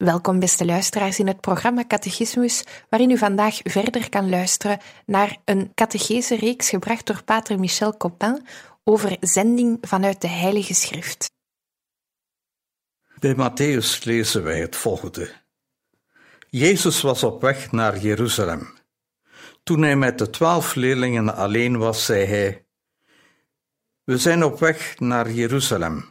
Welkom, beste luisteraars, in het programma Catechismus, waarin u vandaag verder kan luisteren naar een catechese-reeks gebracht door Pater Michel Copin over zending vanuit de Heilige Schrift. Bij Matthäus lezen wij het volgende. Jezus was op weg naar Jeruzalem. Toen hij met de twaalf leerlingen alleen was, zei hij: We zijn op weg naar Jeruzalem.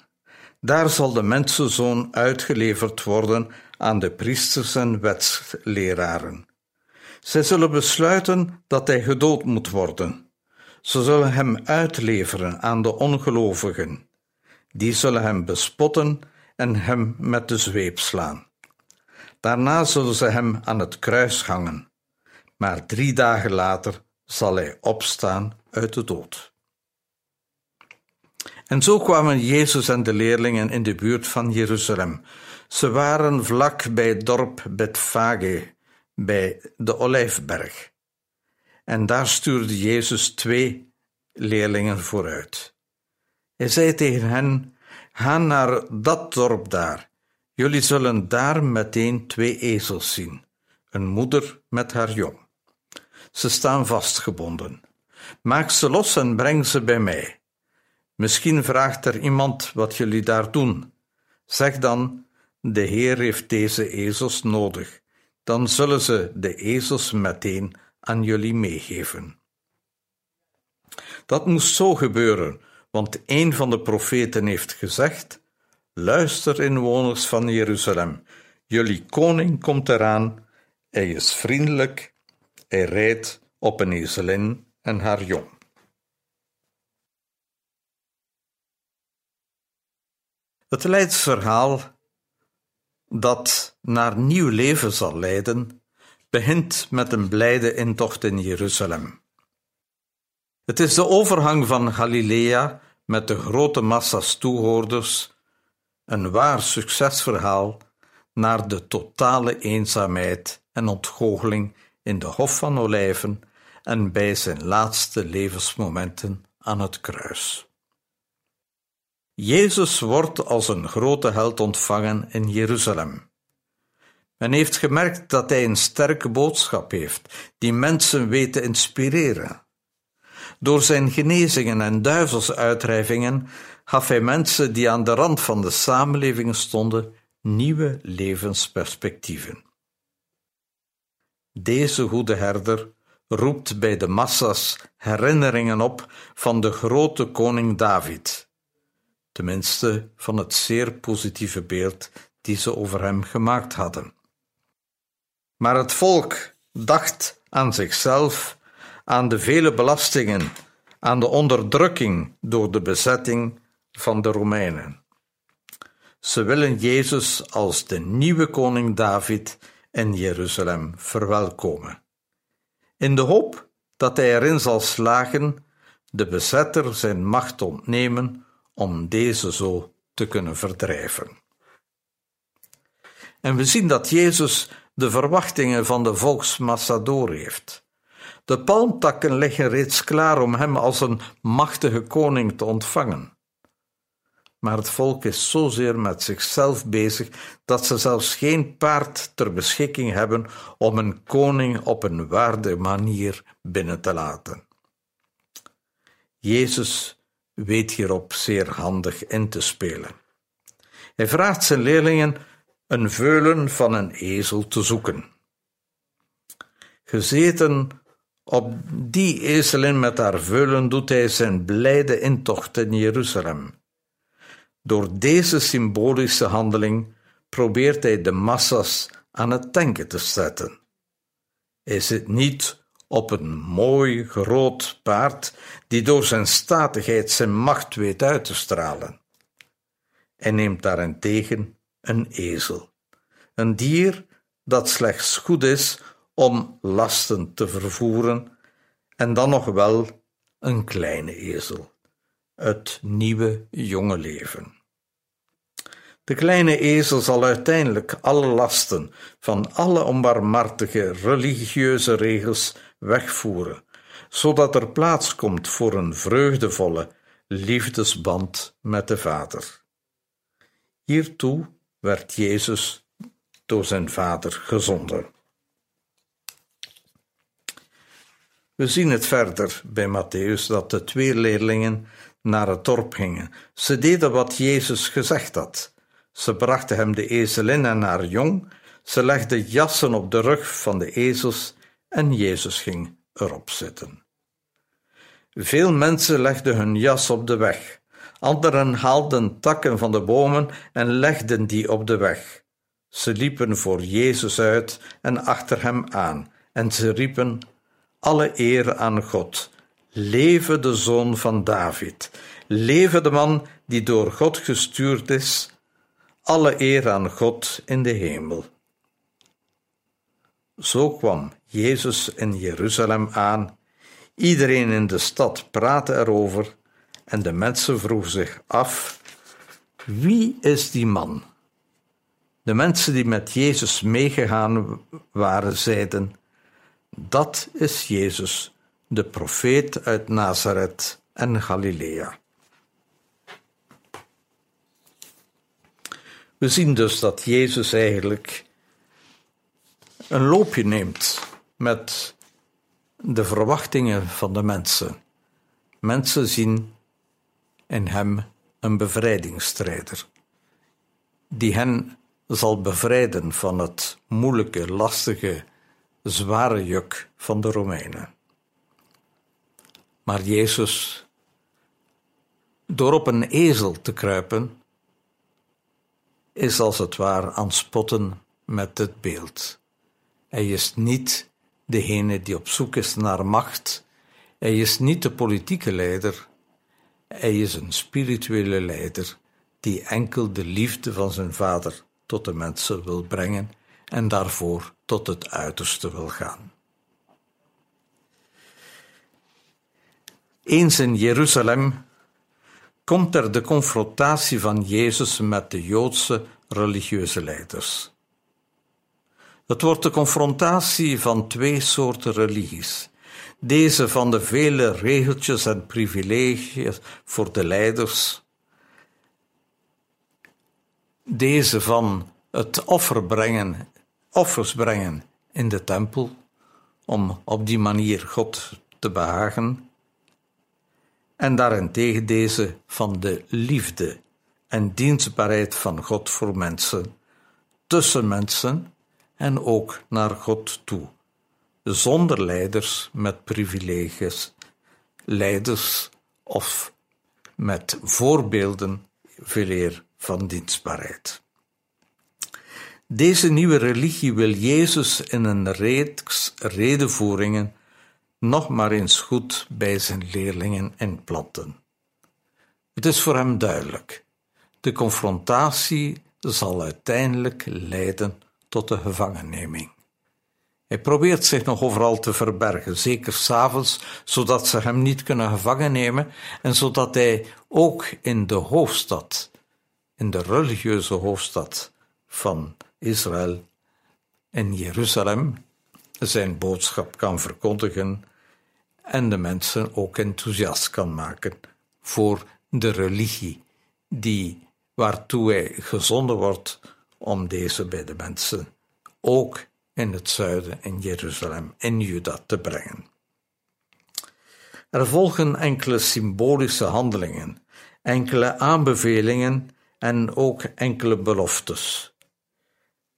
Daar zal de mensenzoon uitgeleverd worden aan de priesters en wetsleraren. Zij zullen besluiten dat hij gedood moet worden. Ze zullen hem uitleveren aan de ongelovigen. Die zullen hem bespotten en hem met de zweep slaan. Daarna zullen ze hem aan het kruis hangen. Maar drie dagen later zal hij opstaan uit de dood. En zo kwamen Jezus en de leerlingen in de buurt van Jeruzalem. Ze waren vlak bij het dorp Betfage, bij de Olijfberg. En daar stuurde Jezus twee leerlingen vooruit. Hij zei tegen hen: Ga naar dat dorp daar. Jullie zullen daar meteen twee ezels zien, een moeder met haar jong. Ze staan vastgebonden. Maak ze los en breng ze bij mij. Misschien vraagt er iemand wat jullie daar doen. Zeg dan: De Heer heeft deze ezels nodig. Dan zullen ze de ezels meteen aan jullie meegeven. Dat moest zo gebeuren, want een van de profeten heeft gezegd: Luister, inwoners van Jeruzalem, jullie koning komt eraan. Hij is vriendelijk, hij rijdt op een ezelin en haar jong. Het leidsverhaal dat naar nieuw leven zal leiden, begint met een blijde intocht in Jeruzalem. Het is de overgang van Galilea met de grote massa's toehoorders, een waar succesverhaal naar de totale eenzaamheid en ontgoocheling in de Hof van Olijven en bij zijn laatste levensmomenten aan het kruis. Jezus wordt als een grote held ontvangen in Jeruzalem. Men heeft gemerkt dat hij een sterke boodschap heeft, die mensen weet te inspireren. Door zijn genezingen en duivelsuitdrijvingen gaf hij mensen die aan de rand van de samenleving stonden nieuwe levensperspectieven. Deze goede herder roept bij de massa's herinneringen op van de grote koning David tenminste van het zeer positieve beeld die ze over hem gemaakt hadden. Maar het volk dacht aan zichzelf, aan de vele belastingen, aan de onderdrukking door de bezetting van de Romeinen. Ze willen Jezus als de nieuwe koning David in Jeruzalem verwelkomen, in de hoop dat hij erin zal slagen de bezetter zijn macht ontnemen om deze zo te kunnen verdrijven. En we zien dat Jezus de verwachtingen van de volksmassa door heeft. De palmtakken liggen reeds klaar om hem als een machtige koning te ontvangen. Maar het volk is zozeer met zichzelf bezig dat ze zelfs geen paard ter beschikking hebben om een koning op een waarde manier binnen te laten. Jezus weet hierop zeer handig in te spelen. Hij vraagt zijn leerlingen: een veulen van een ezel te zoeken. Gezeten op die ezelin met haar veulen doet hij zijn blijde intocht in Jeruzalem. Door deze symbolische handeling probeert hij de massa's aan het denken te zetten. Hij zit niet op een mooi groot paard die door zijn statigheid zijn macht weet uit te stralen. Hij neemt daarentegen een ezel, een dier dat slechts goed is om lasten te vervoeren en dan nog wel een kleine ezel, het nieuwe jonge leven. De kleine ezel zal uiteindelijk alle lasten van alle onbarmhartige religieuze regels wegvoeren, zodat er plaats komt voor een vreugdevolle liefdesband met de Vader. Hiertoe werd Jezus door zijn Vader gezonden. We zien het verder bij Matthäus dat de twee leerlingen naar het dorp gingen. Ze deden wat Jezus gezegd had. Ze brachten hem de ezelin en haar jong. Ze legden jassen op de rug van de ezels en Jezus ging erop zitten. Veel mensen legden hun jas op de weg. Anderen haalden takken van de bomen en legden die op de weg. Ze liepen voor Jezus uit en achter hem aan, en ze riepen: Alle eer aan God. Leve de zoon van David. Leve de man die door God gestuurd is. Alle eer aan God in de hemel. Zo kwam Jezus in Jeruzalem aan. Iedereen in de stad praatte erover en de mensen vroegen zich af: wie is die man? De mensen die met Jezus meegegaan waren, zeiden: Dat is Jezus, de profeet uit Nazareth en Galilea. We zien dus dat Jezus eigenlijk een loopje neemt met de verwachtingen van de mensen. Mensen zien in hem een bevrijdingsstrijder, die hen zal bevrijden van het moeilijke, lastige, zware juk van de Romeinen. Maar Jezus, door op een ezel te kruipen, is als het ware aan spotten met het beeld. Hij is niet degene die op zoek is naar macht. Hij is niet de politieke leider. Hij is een spirituele leider die enkel de liefde van zijn vader tot de mensen wil brengen en daarvoor tot het uiterste wil gaan. Eens in Jeruzalem komt er de confrontatie van Jezus met de Joodse religieuze leiders. Het wordt de confrontatie van twee soorten religies. Deze van de vele regeltjes en privileges voor de leiders. Deze van het offer brengen, offers brengen in de tempel, om op die manier God te behagen. En daarentegen deze van de liefde en dienstbaarheid van God voor mensen, tussen mensen en ook naar God toe, zonder leiders met privileges, leiders of met voorbeelden veeleer van dienstbaarheid. Deze nieuwe religie wil Jezus in een reeks redenvoeringen nog maar eens goed bij zijn leerlingen inplanten. Het is voor hem duidelijk: de confrontatie zal uiteindelijk leiden tot de gevangenneming. Hij probeert zich nog overal te verbergen, zeker s'avonds, zodat ze hem niet kunnen gevangen nemen en zodat hij ook in de hoofdstad, in de religieuze hoofdstad van Israël, in Jeruzalem, zijn boodschap kan verkondigen en de mensen ook enthousiast kan maken voor de religie die waartoe hij gezonden wordt om deze bij de mensen ook in het zuiden, in Jeruzalem, in Juda te brengen. Er volgen enkele symbolische handelingen, enkele aanbevelingen en ook enkele beloftes.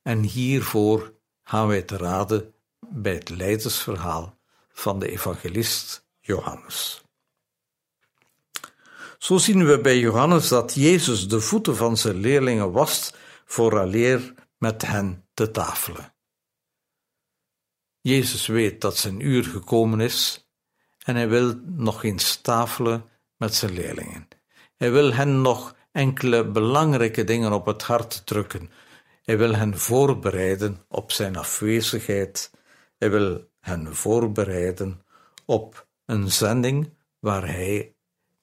En hiervoor gaan wij te raden bij het leidersverhaal van de evangelist Johannes. Zo zien we bij Johannes dat Jezus de voeten van zijn leerlingen wast vooraleer met hen te tafelen. Jezus weet dat zijn uur gekomen is en hij wil nog eens tafelen met zijn leerlingen. Hij wil hen nog enkele belangrijke dingen op het hart drukken. Hij wil hen voorbereiden op zijn afwezigheid. Hij wil hen voorbereiden op een zending waar hij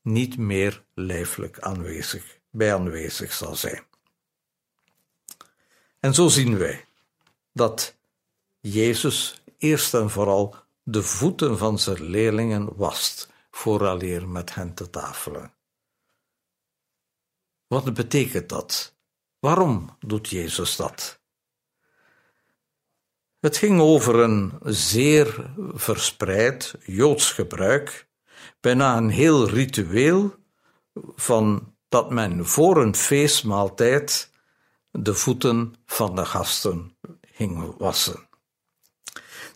niet meer lijfelijk aanwezig, bij aanwezig zal zijn. En zo zien wij dat Jezus eerst en vooral de voeten van zijn leerlingen wast, vooraleer met hen te tafelen. Wat betekent dat? Waarom doet Jezus dat? Het ging over een zeer verspreid Joods gebruik, bijna een heel ritueel van dat men voor een feestmaaltijd de voeten van de gasten ging wassen.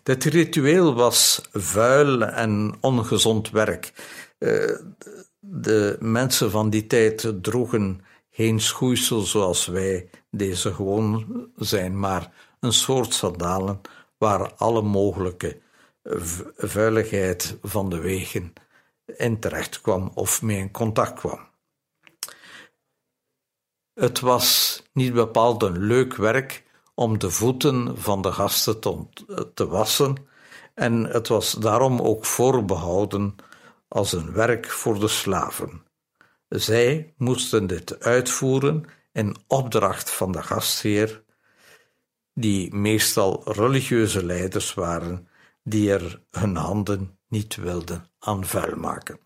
Dit ritueel was vuil en ongezond werk. Eh, de mensen van die tijd droegen geen schoeisel zoals wij deze gewoon zijn, maar een soort sandalen waar alle mogelijke vuiligheid van de wegen in terecht kwam of mee in contact kwam. Het was niet bepaald een leuk werk om de voeten van de gasten te, wassen, en het was daarom ook voorbehouden als een werk voor de slaven. Zij moesten dit uitvoeren in opdracht van de gastheer, die meestal religieuze leiders waren, die er hun handen niet wilden aan vuil maken.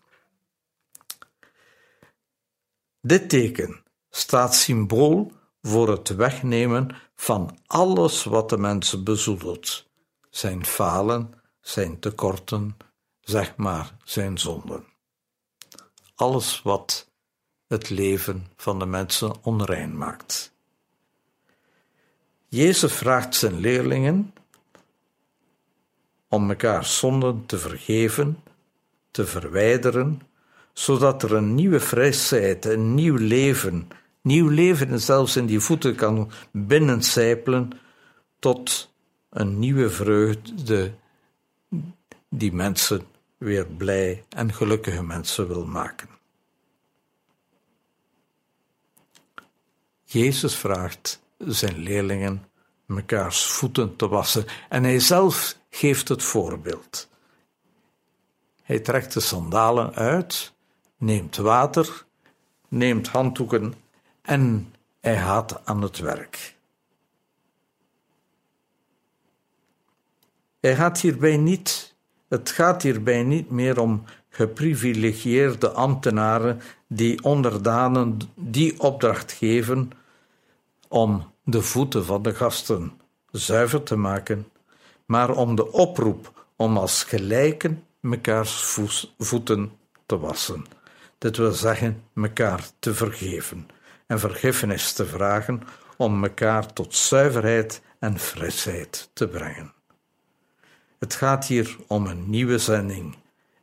Dit teken staat symbool voor het wegnemen van alles wat de mens bezoedelt, zijn falen, zijn tekorten, zeg maar zijn zonden. Alles wat het leven van de mensen onrein maakt. Jezus vraagt zijn leerlingen om elkaar zonden te vergeven, te verwijderen, zodat er een nieuwe frisheid, een nieuw leven, nieuw leven zelfs in die voeten kan binnencijpelen tot een nieuwe vreugde die mensen weer blij en gelukkige mensen wil maken. Jezus vraagt zijn leerlingen mekaars voeten te wassen en hij zelf geeft het voorbeeld. Hij trekt de sandalen uit, neemt water, neemt handdoeken en hij gaat aan het werk. Hij gaat hierbij niet, het gaat hierbij niet meer om geprivilegieerde ambtenaren die onderdanen die opdracht geven om de voeten van de gasten zuiver te maken, maar om de oproep om als gelijken mekaars voeten te wassen. Dit wil zeggen mekaar te vergeven en vergiffenis te vragen om mekaar tot zuiverheid en frisheid te brengen. Het gaat hier om een nieuwe zending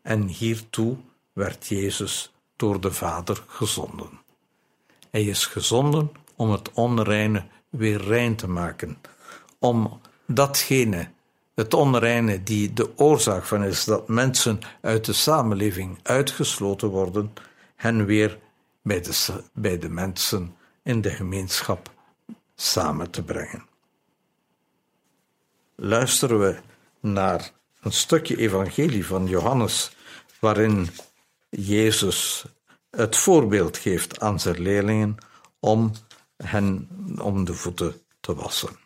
en hiertoe werd Jezus door de Vader gezonden. Hij is gezonden om het onreine weer rein te maken, om datgene, het onreine die de oorzaak van is dat mensen uit de samenleving uitgesloten worden, hen weer bij de, mensen in de gemeenschap samen te brengen. Luisteren we naar een stukje evangelie van Johannes, waarin Jezus het voorbeeld geeft aan zijn leerlingen om hen om de voeten te wassen.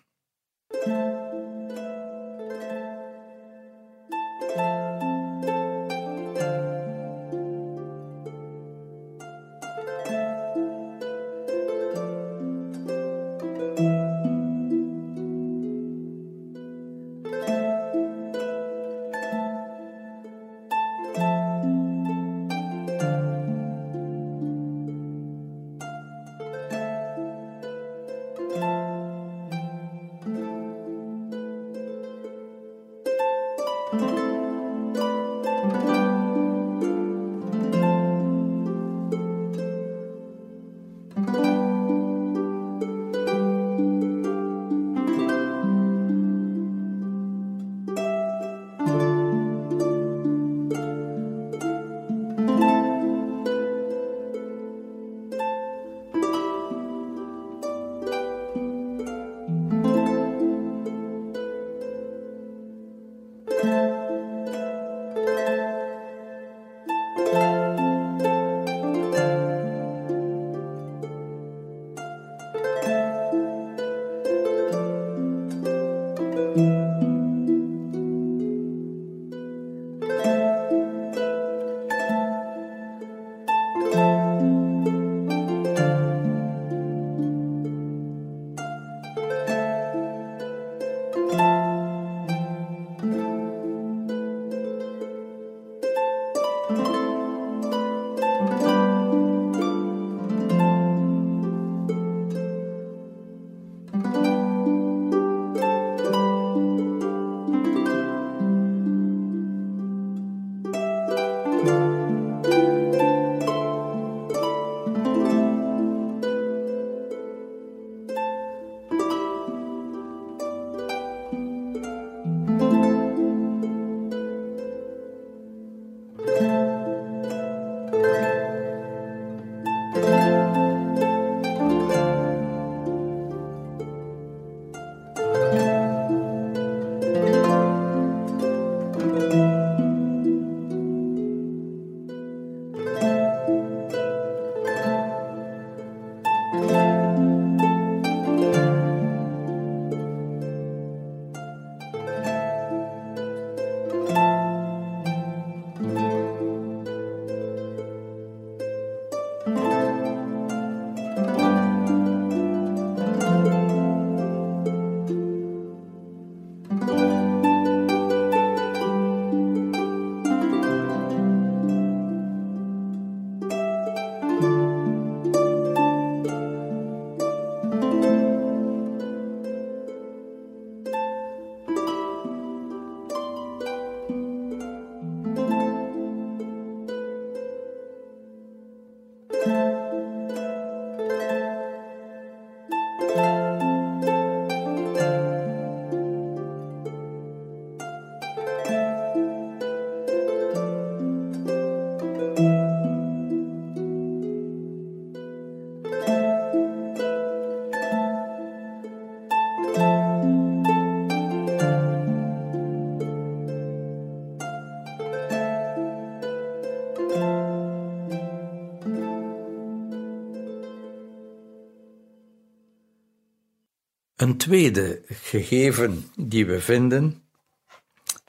Een tweede gegeven die we vinden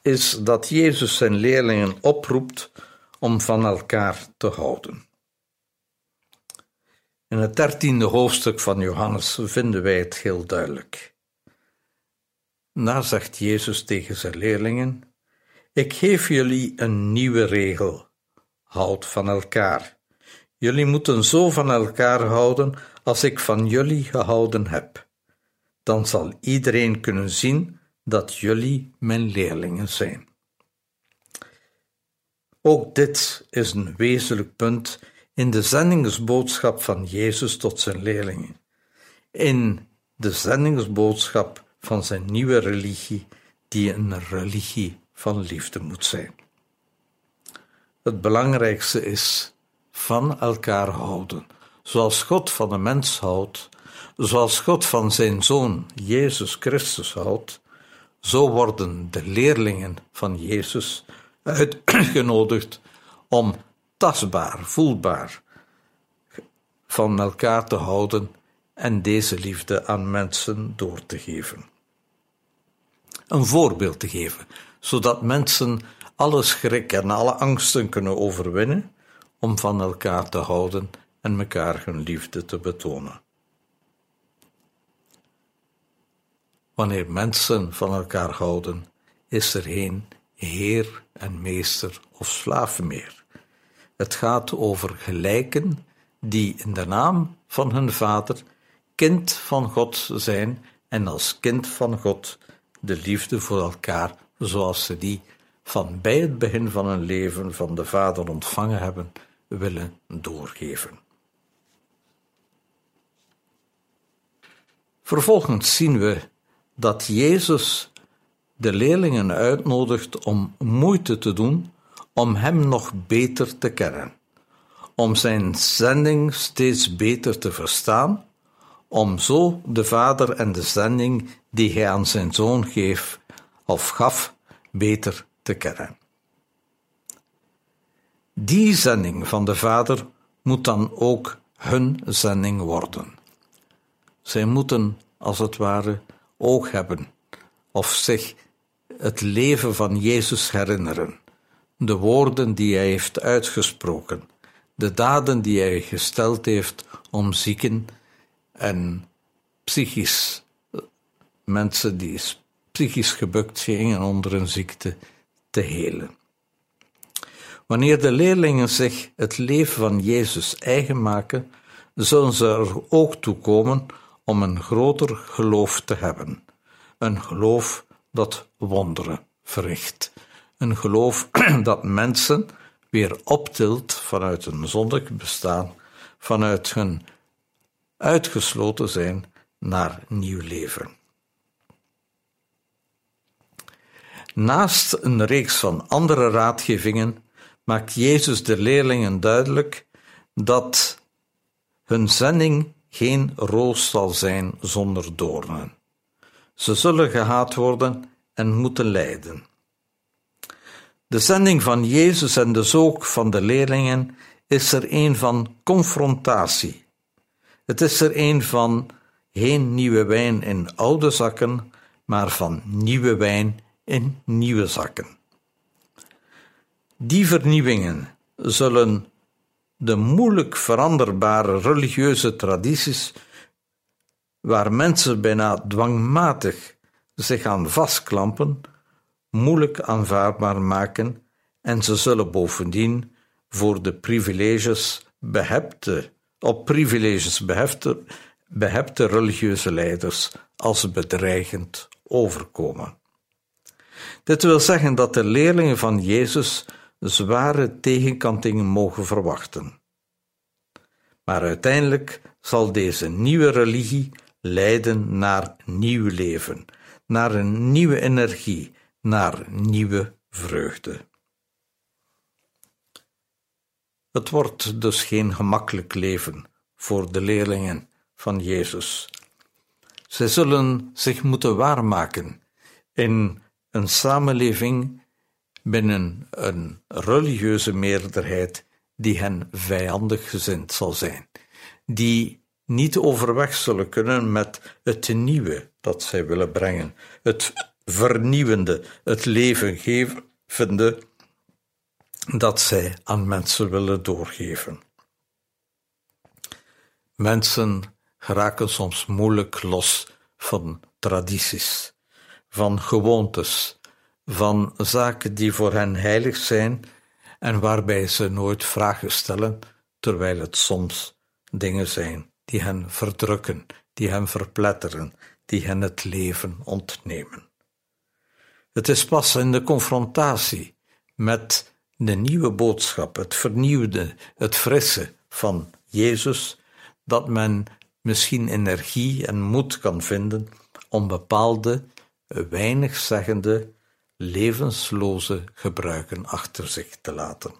is dat Jezus zijn leerlingen oproept om van elkaar te houden. In het dertiende hoofdstuk van Johannes vinden wij het heel duidelijk. Daar zegt Jezus tegen zijn leerlingen: Ik geef jullie een nieuwe regel. Houd van elkaar. Jullie moeten zo van elkaar houden als ik van jullie gehouden heb. Dan zal iedereen kunnen zien dat jullie mijn leerlingen zijn. Ook dit is een wezenlijk punt in de zendingsboodschap van Jezus tot zijn leerlingen. In de zendingsboodschap van zijn nieuwe religie, die een religie van liefde moet zijn. Het belangrijkste is van elkaar houden, zoals God van de mens houdt, zoals God van zijn zoon Jezus Christus houdt, zo worden de leerlingen van Jezus uitgenodigd om tastbaar, voelbaar van elkaar te houden en deze liefde aan mensen door te geven. Een voorbeeld te geven, zodat mensen alle schrik en alle angsten kunnen overwinnen om van elkaar te houden en elkaar hun liefde te betonen. Wanneer mensen van elkaar houden, is er geen heer en meester of slaaf meer. Het gaat over gelijken die in de naam van hun vader kind van God zijn en als kind van God de liefde voor elkaar, zoals ze die van bij het begin van hun leven van de Vader ontvangen hebben, willen doorgeven. Vervolgens zien we dat Jezus de leerlingen uitnodigt om moeite te doen om Hem nog beter te kennen, om Zijn zending steeds beter te verstaan, om zo de Vader en de zending die Hij aan Zijn Zoon geeft of gaf, beter te kennen. Die zending van de Vader moet dan ook hun zending worden. Zij moeten, als het ware, oog hebben of zich het leven van Jezus herinneren, de woorden die hij heeft uitgesproken, de daden die hij gesteld heeft om zieken en psychisch mensen die psychisch gebukt gingen onder een ziekte te helen. Wanneer de leerlingen zich het leven van Jezus eigen maken, zullen ze er ook toe komen om een groter geloof te hebben. Een geloof dat wonderen verricht. Een geloof dat mensen weer optilt vanuit een zondig bestaan, vanuit hun uitgesloten zijn naar nieuw leven. Naast een reeks van andere raadgevingen maakt Jezus de leerlingen duidelijk dat hun zending geen roos zal zijn zonder doornen. Ze zullen gehaat worden en moeten lijden. De zending van Jezus en de zoek van de leerlingen is er een van confrontatie. Het is er een van geen nieuwe wijn in oude zakken, maar van nieuwe wijn in nieuwe zakken. Die vernieuwingen zullen de moeilijk veranderbare religieuze tradities, waar mensen bijna dwangmatig zich aan vastklampen, moeilijk aanvaardbaar maken en ze zullen bovendien voor de privileges behepte, op privileges behefte, behepte religieuze leiders als bedreigend overkomen. Dit wil zeggen dat de leerlingen van Jezus zware tegenkantingen mogen verwachten. Maar uiteindelijk zal deze nieuwe religie leiden naar nieuw leven, naar een nieuwe energie, naar nieuwe vreugde. Het wordt dus geen gemakkelijk leven voor de leerlingen van Jezus. Zij zullen zich moeten waarmaken in een samenleving binnen een religieuze meerderheid die hen vijandig gezind zal zijn, die niet overweg zullen kunnen met het nieuwe dat zij willen brengen, het vernieuwende, het levengevende dat zij aan mensen willen doorgeven. Mensen geraken soms moeilijk los van tradities, van gewoontes, van zaken die voor hen heilig zijn en waarbij ze nooit vragen stellen, terwijl het soms dingen zijn die hen verdrukken, die hen verpletteren, die hen het leven ontnemen. Het is pas in de confrontatie met de nieuwe boodschap, het vernieuwde, het frisse van Jezus, dat men misschien energie en moed kan vinden om bepaalde, weinig zeggende, levensloze gebruiken achter zich te laten.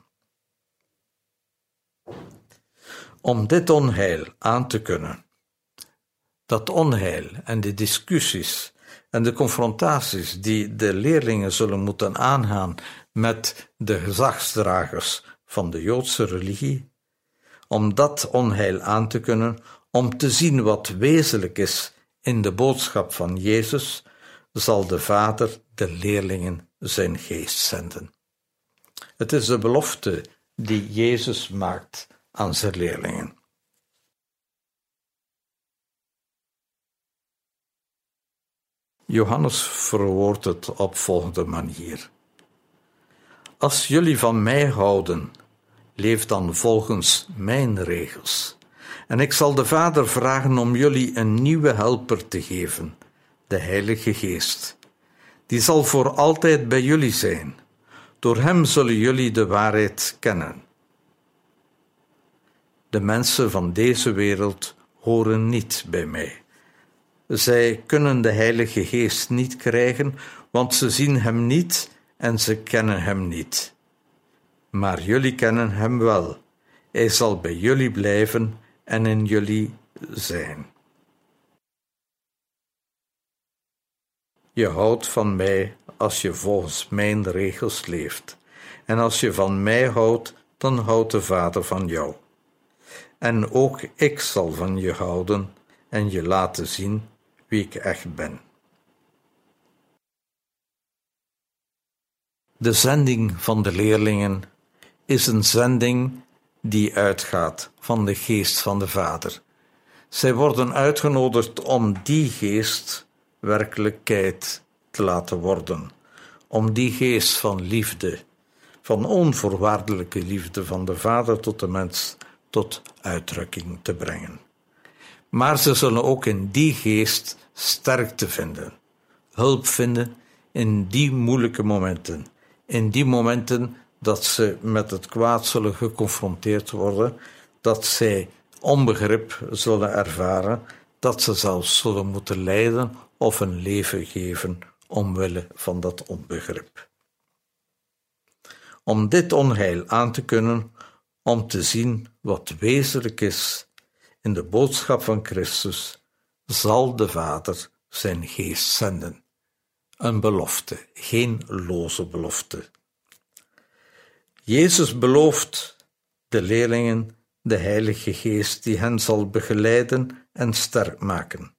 Om dit onheil aan te kunnen, dat onheil en de discussies en de confrontaties die de leerlingen zullen moeten aangaan met de gezagsdragers van de Joodse religie, om dat onheil aan te kunnen, om te zien wat wezenlijk is in de boodschap van Jezus, zal de Vader de leerlingen zijn geest zenden. Het is de belofte die Jezus maakt aan zijn leerlingen. Johannes verwoordt het op volgende manier. Als jullie van mij houden, leef dan volgens mijn regels. En ik zal de Vader vragen om jullie een nieuwe helper te geven, de Heilige Geest. Die zal voor altijd bij jullie zijn. Door hem zullen jullie de waarheid kennen. De mensen van deze wereld horen niet bij mij. Zij kunnen de Heilige Geest niet krijgen, want ze zien Hem niet en ze kennen Hem niet. Maar jullie kennen Hem wel. Hij zal bij jullie blijven en in jullie zijn. Je houdt van mij als je volgens mijn regels leeft. En als je van mij houdt, dan houdt de Vader van jou. En ook ik zal van je houden en je laten zien wie ik echt ben. De zending van de leerlingen is een zending die uitgaat van de geest van de Vader. Zij worden uitgenodigd om die geest werkelijkheid te laten worden, om die geest van liefde, van onvoorwaardelijke liefde van de Vader tot de mens tot uitdrukking te brengen. Maar ze zullen ook in die geest sterkte vinden, hulp vinden in die moeilijke momenten, in die momenten dat ze met het kwaad zullen geconfronteerd worden, dat zij onbegrip zullen ervaren, dat ze zelfs zullen moeten lijden of een leven geven omwille van dat onbegrip. Om dit onheil aan te kunnen, om te zien wat wezenlijk is in de boodschap van Christus, zal de Vader zijn geest zenden. Een belofte, geen loze belofte. Jezus belooft de leerlingen de Heilige Geest die hen zal begeleiden en sterk maken.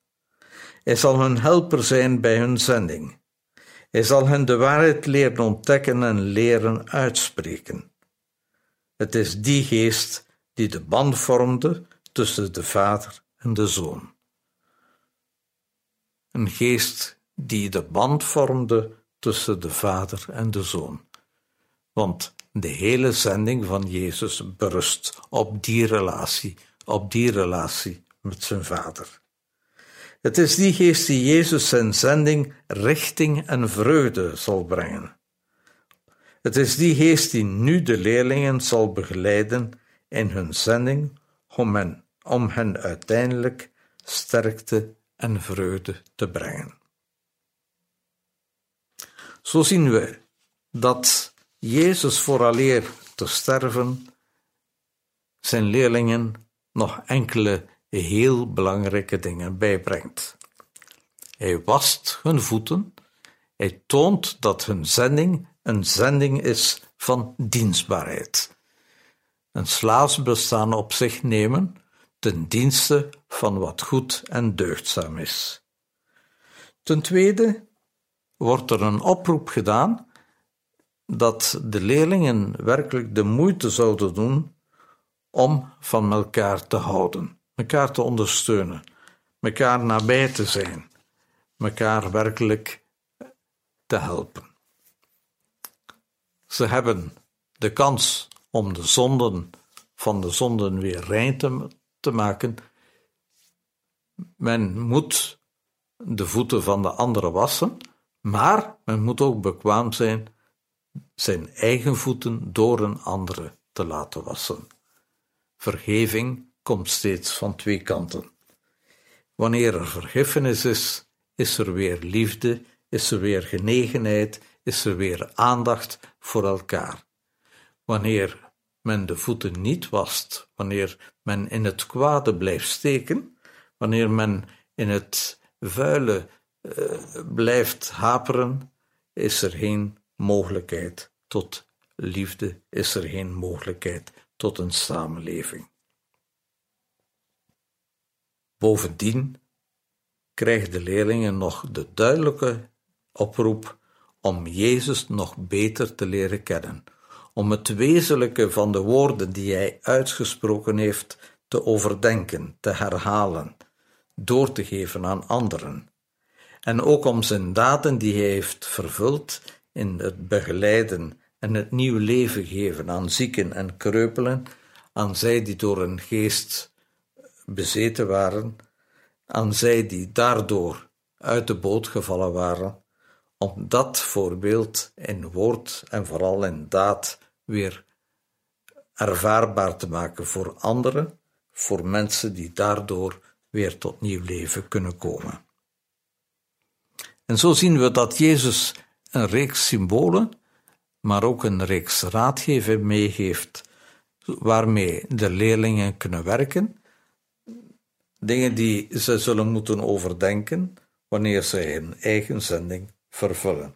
Hij zal hun helper zijn bij hun zending. Hij zal hen de waarheid leren ontdekken en leren uitspreken. Het is die geest die de band vormde tussen de Vader en de Zoon. Een geest die de band vormde tussen de Vader en de Zoon. Want de hele zending van Jezus berust op die relatie, op die relatie met zijn Vader. Het is die geest die Jezus zijn zending richting en vreugde zal brengen. Het is die geest die nu de leerlingen zal begeleiden in hun zending om hen, om hen uiteindelijk sterkte en vreugde te brengen. Zo zien we dat Jezus vooraleer te sterven zijn leerlingen nog enkele heel belangrijke dingen bijbrengt. Hij wast hun voeten, hij toont dat hun zending een zending is van dienstbaarheid. Een slaafsbestaan op zich nemen ten dienste van wat goed en deugdzaam is. Ten tweede wordt er een oproep gedaan dat de leerlingen werkelijk de moeite zouden doen om van elkaar te houden, elkaar te ondersteunen, elkaar nabij te zijn, elkaar werkelijk te helpen. Ze hebben de kans om de zonden van de zonden weer rein te, te maken. Men moet de voeten van de anderen wassen, maar men moet ook bekwaam zijn zijn eigen voeten door een andere te laten wassen. Vergeving komt steeds van twee kanten. Wanneer er vergiffenis is, is er weer liefde, is er weer genegenheid, is er weer aandacht voor elkaar. Wanneer men de voeten niet wast, wanneer men in het kwade blijft steken, wanneer men in het vuile uh, blijft haperen, is er geen mogelijkheid tot liefde, is er geen mogelijkheid tot een samenleving. Bovendien krijgen de leerlingen nog de duidelijke oproep om Jezus nog beter te leren kennen, om het wezenlijke van de woorden die hij uitgesproken heeft te overdenken, te herhalen, door te geven aan anderen, en ook om zijn daden die hij heeft vervuld in het begeleiden en het nieuw leven geven aan zieken en kreupelen, aan zij die door een geest bezeten waren, aan zij die daardoor uit de boot gevallen waren, om dat voorbeeld in woord en vooral in daad weer ervaarbaar te maken voor anderen, voor mensen die daardoor weer tot nieuw leven kunnen komen. En zo zien we dat Jezus een reeks symbolen, maar ook een reeks raadgeving meegeeft, waarmee de leerlingen kunnen werken. Dingen die ze zullen moeten overdenken wanneer ze hun eigen zending vervullen.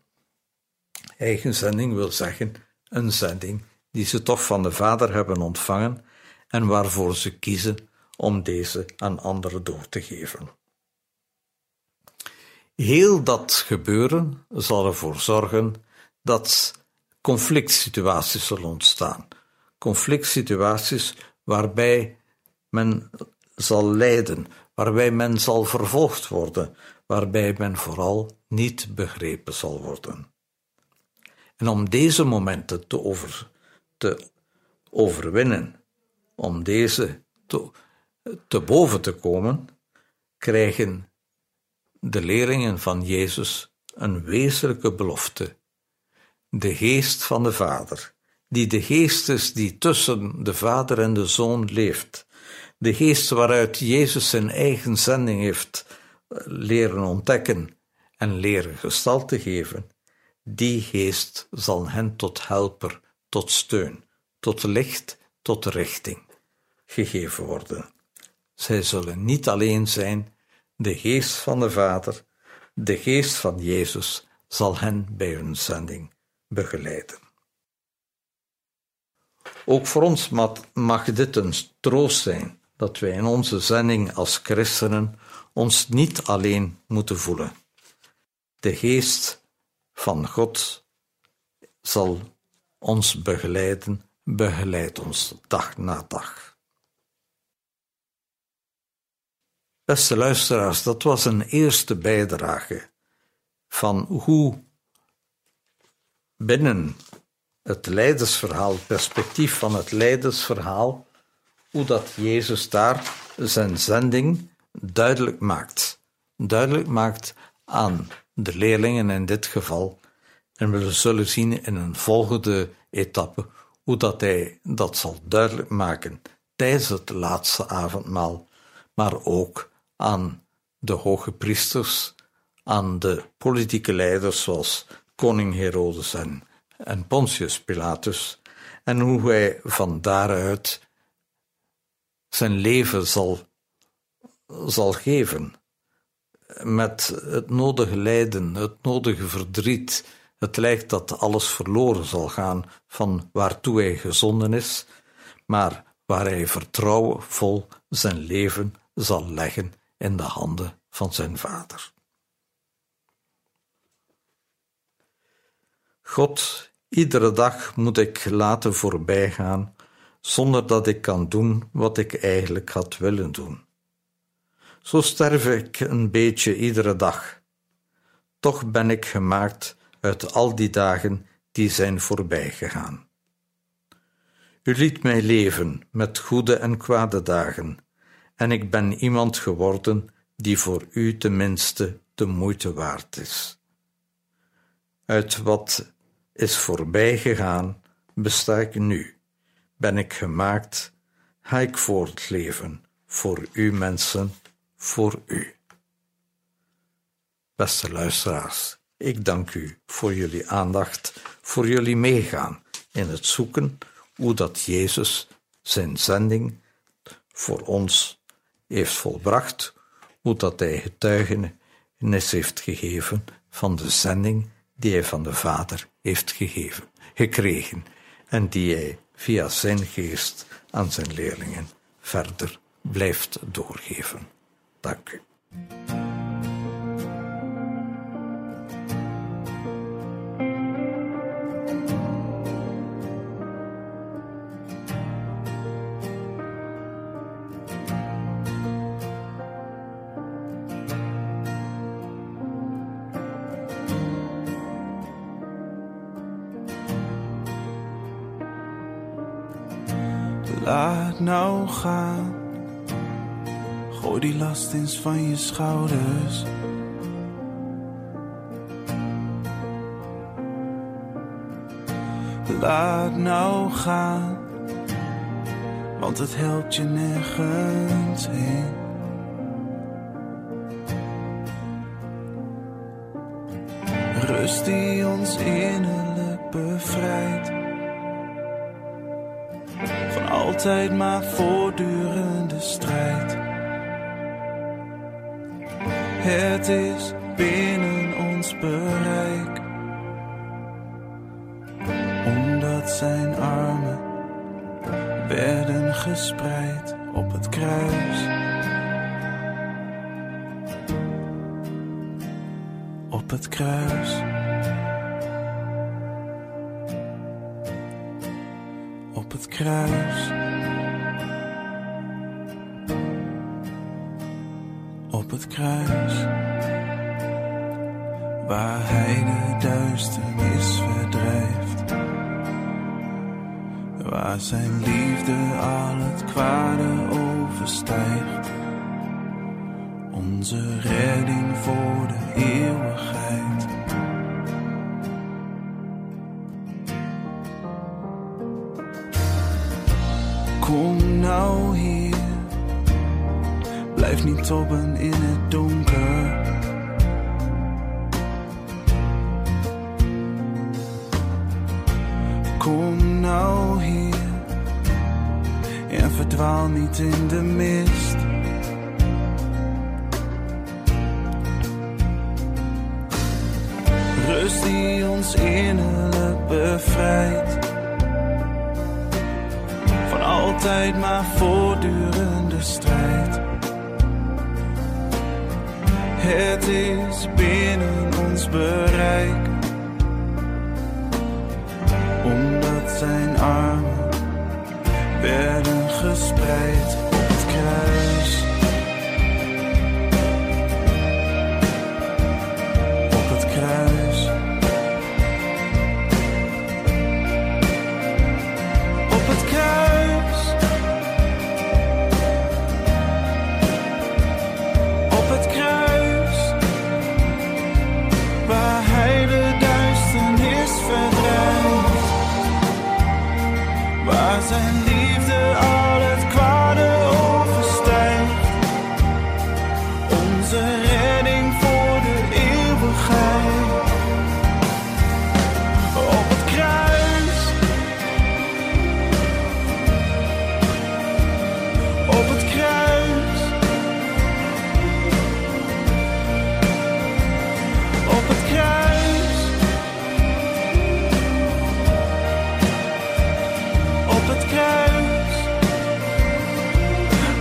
Eigen zending wil zeggen een zending die ze toch van de Vader hebben ontvangen en waarvoor ze kiezen om deze aan anderen door te geven. Heel dat gebeuren zal ervoor zorgen dat conflict situaties zullen ontstaan. Conflict situaties waarbij men zal lijden, waarbij men zal vervolgd worden, waarbij men vooral niet begrepen zal worden. En om deze momenten te, te overwinnen, om deze te, te boven te komen, krijgen de leerlingen van Jezus een wezenlijke belofte. De geest van de Vader, die de geest is die tussen de Vader en de Zoon leeft, de geest waaruit Jezus zijn eigen zending heeft eh, leren ontdekken en leren gestalte geven, die geest zal hen tot helper, tot steun, tot licht, tot richting gegeven worden. Zij zullen niet alleen zijn, de geest van de Vader, de geest van Jezus zal hen bij hun zending begeleiden. Ook voor ons mag dit een troost zijn dat wij in onze zending als christenen ons niet alleen moeten voelen. De geest van God zal ons begeleiden, begeleidt ons dag na dag. Beste luisteraars, dat was een eerste bijdrage van hoe binnen het leidersverhaal, het perspectief van het leidersverhaal, hoe dat Jezus daar zijn zending duidelijk maakt. Duidelijk maakt aan de leerlingen in dit geval. En we zullen zien in een volgende etappe hoe dat hij dat zal duidelijk maken tijdens het laatste avondmaal, maar ook aan de hoge priesters, aan de politieke leiders zoals koning Herodes en, en Pontius Pilatus, en hoe hij van daaruit zijn leven zal, zal geven. Met het nodige lijden, het nodige verdriet. Het lijkt dat alles verloren zal gaan van waartoe hij gezonden is, maar waar hij vertrouwenvol zijn leven zal leggen in de handen van zijn Vader. God, iedere dag moet ik laten voorbijgaan zonder dat ik kan doen wat ik eigenlijk had willen doen. Zo sterf ik een beetje iedere dag. Toch ben ik gemaakt uit al die dagen die zijn voorbijgegaan. U liet mij leven met goede en kwade dagen, en ik ben iemand geworden die voor u tenminste de moeite waard is. Uit wat is voorbij gegaan, besta ik nu. Ben ik gemaakt, ga ik voortleven, voor u mensen, voor u. Beste luisteraars, ik dank u voor jullie aandacht, voor jullie meegaan in het zoeken hoe dat Jezus zijn zending voor ons heeft volbracht, hoe dat hij getuigenis heeft gegeven van de zending die hij van de Vader heeft gegeven, gekregen en die hij via zijn geest aan zijn leerlingen verder blijft doorgeven. Dank u. nou gaan. Gooi die last eens van je schouders. Laat nou gaan. Want het helpt je nergens heen. Rust die ons innerlijk bevrijdt altijd maar voortdurende strijd. Het is binnen ons bereik, omdat zijn armen werden gespreid op het kruis. Op het kruis. op het kruis. Waar zijn liefde al het kwade overstijgt. Onze redding voor de eeuwigheid. Kom nou hier, blijf niet tobben in Het is binnen ons bereik,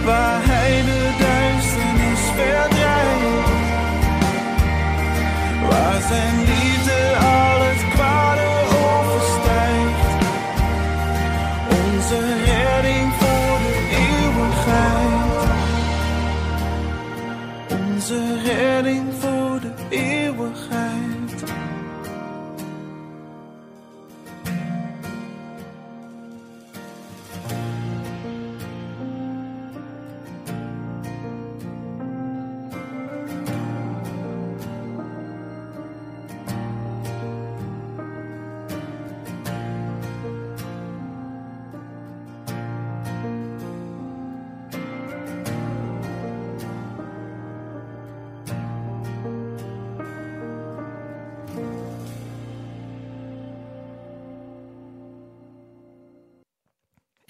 voorbij, de duisternis verdrijft. Waar zijn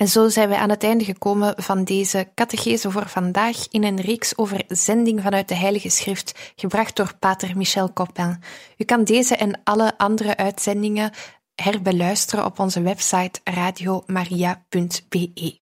En zo zijn we aan het einde gekomen van deze catechese voor vandaag in een reeks over zending vanuit de Heilige Schrift, gebracht door pater Michel Coppin. U kan deze en alle andere uitzendingen herbeluisteren op onze website radiomaria.be.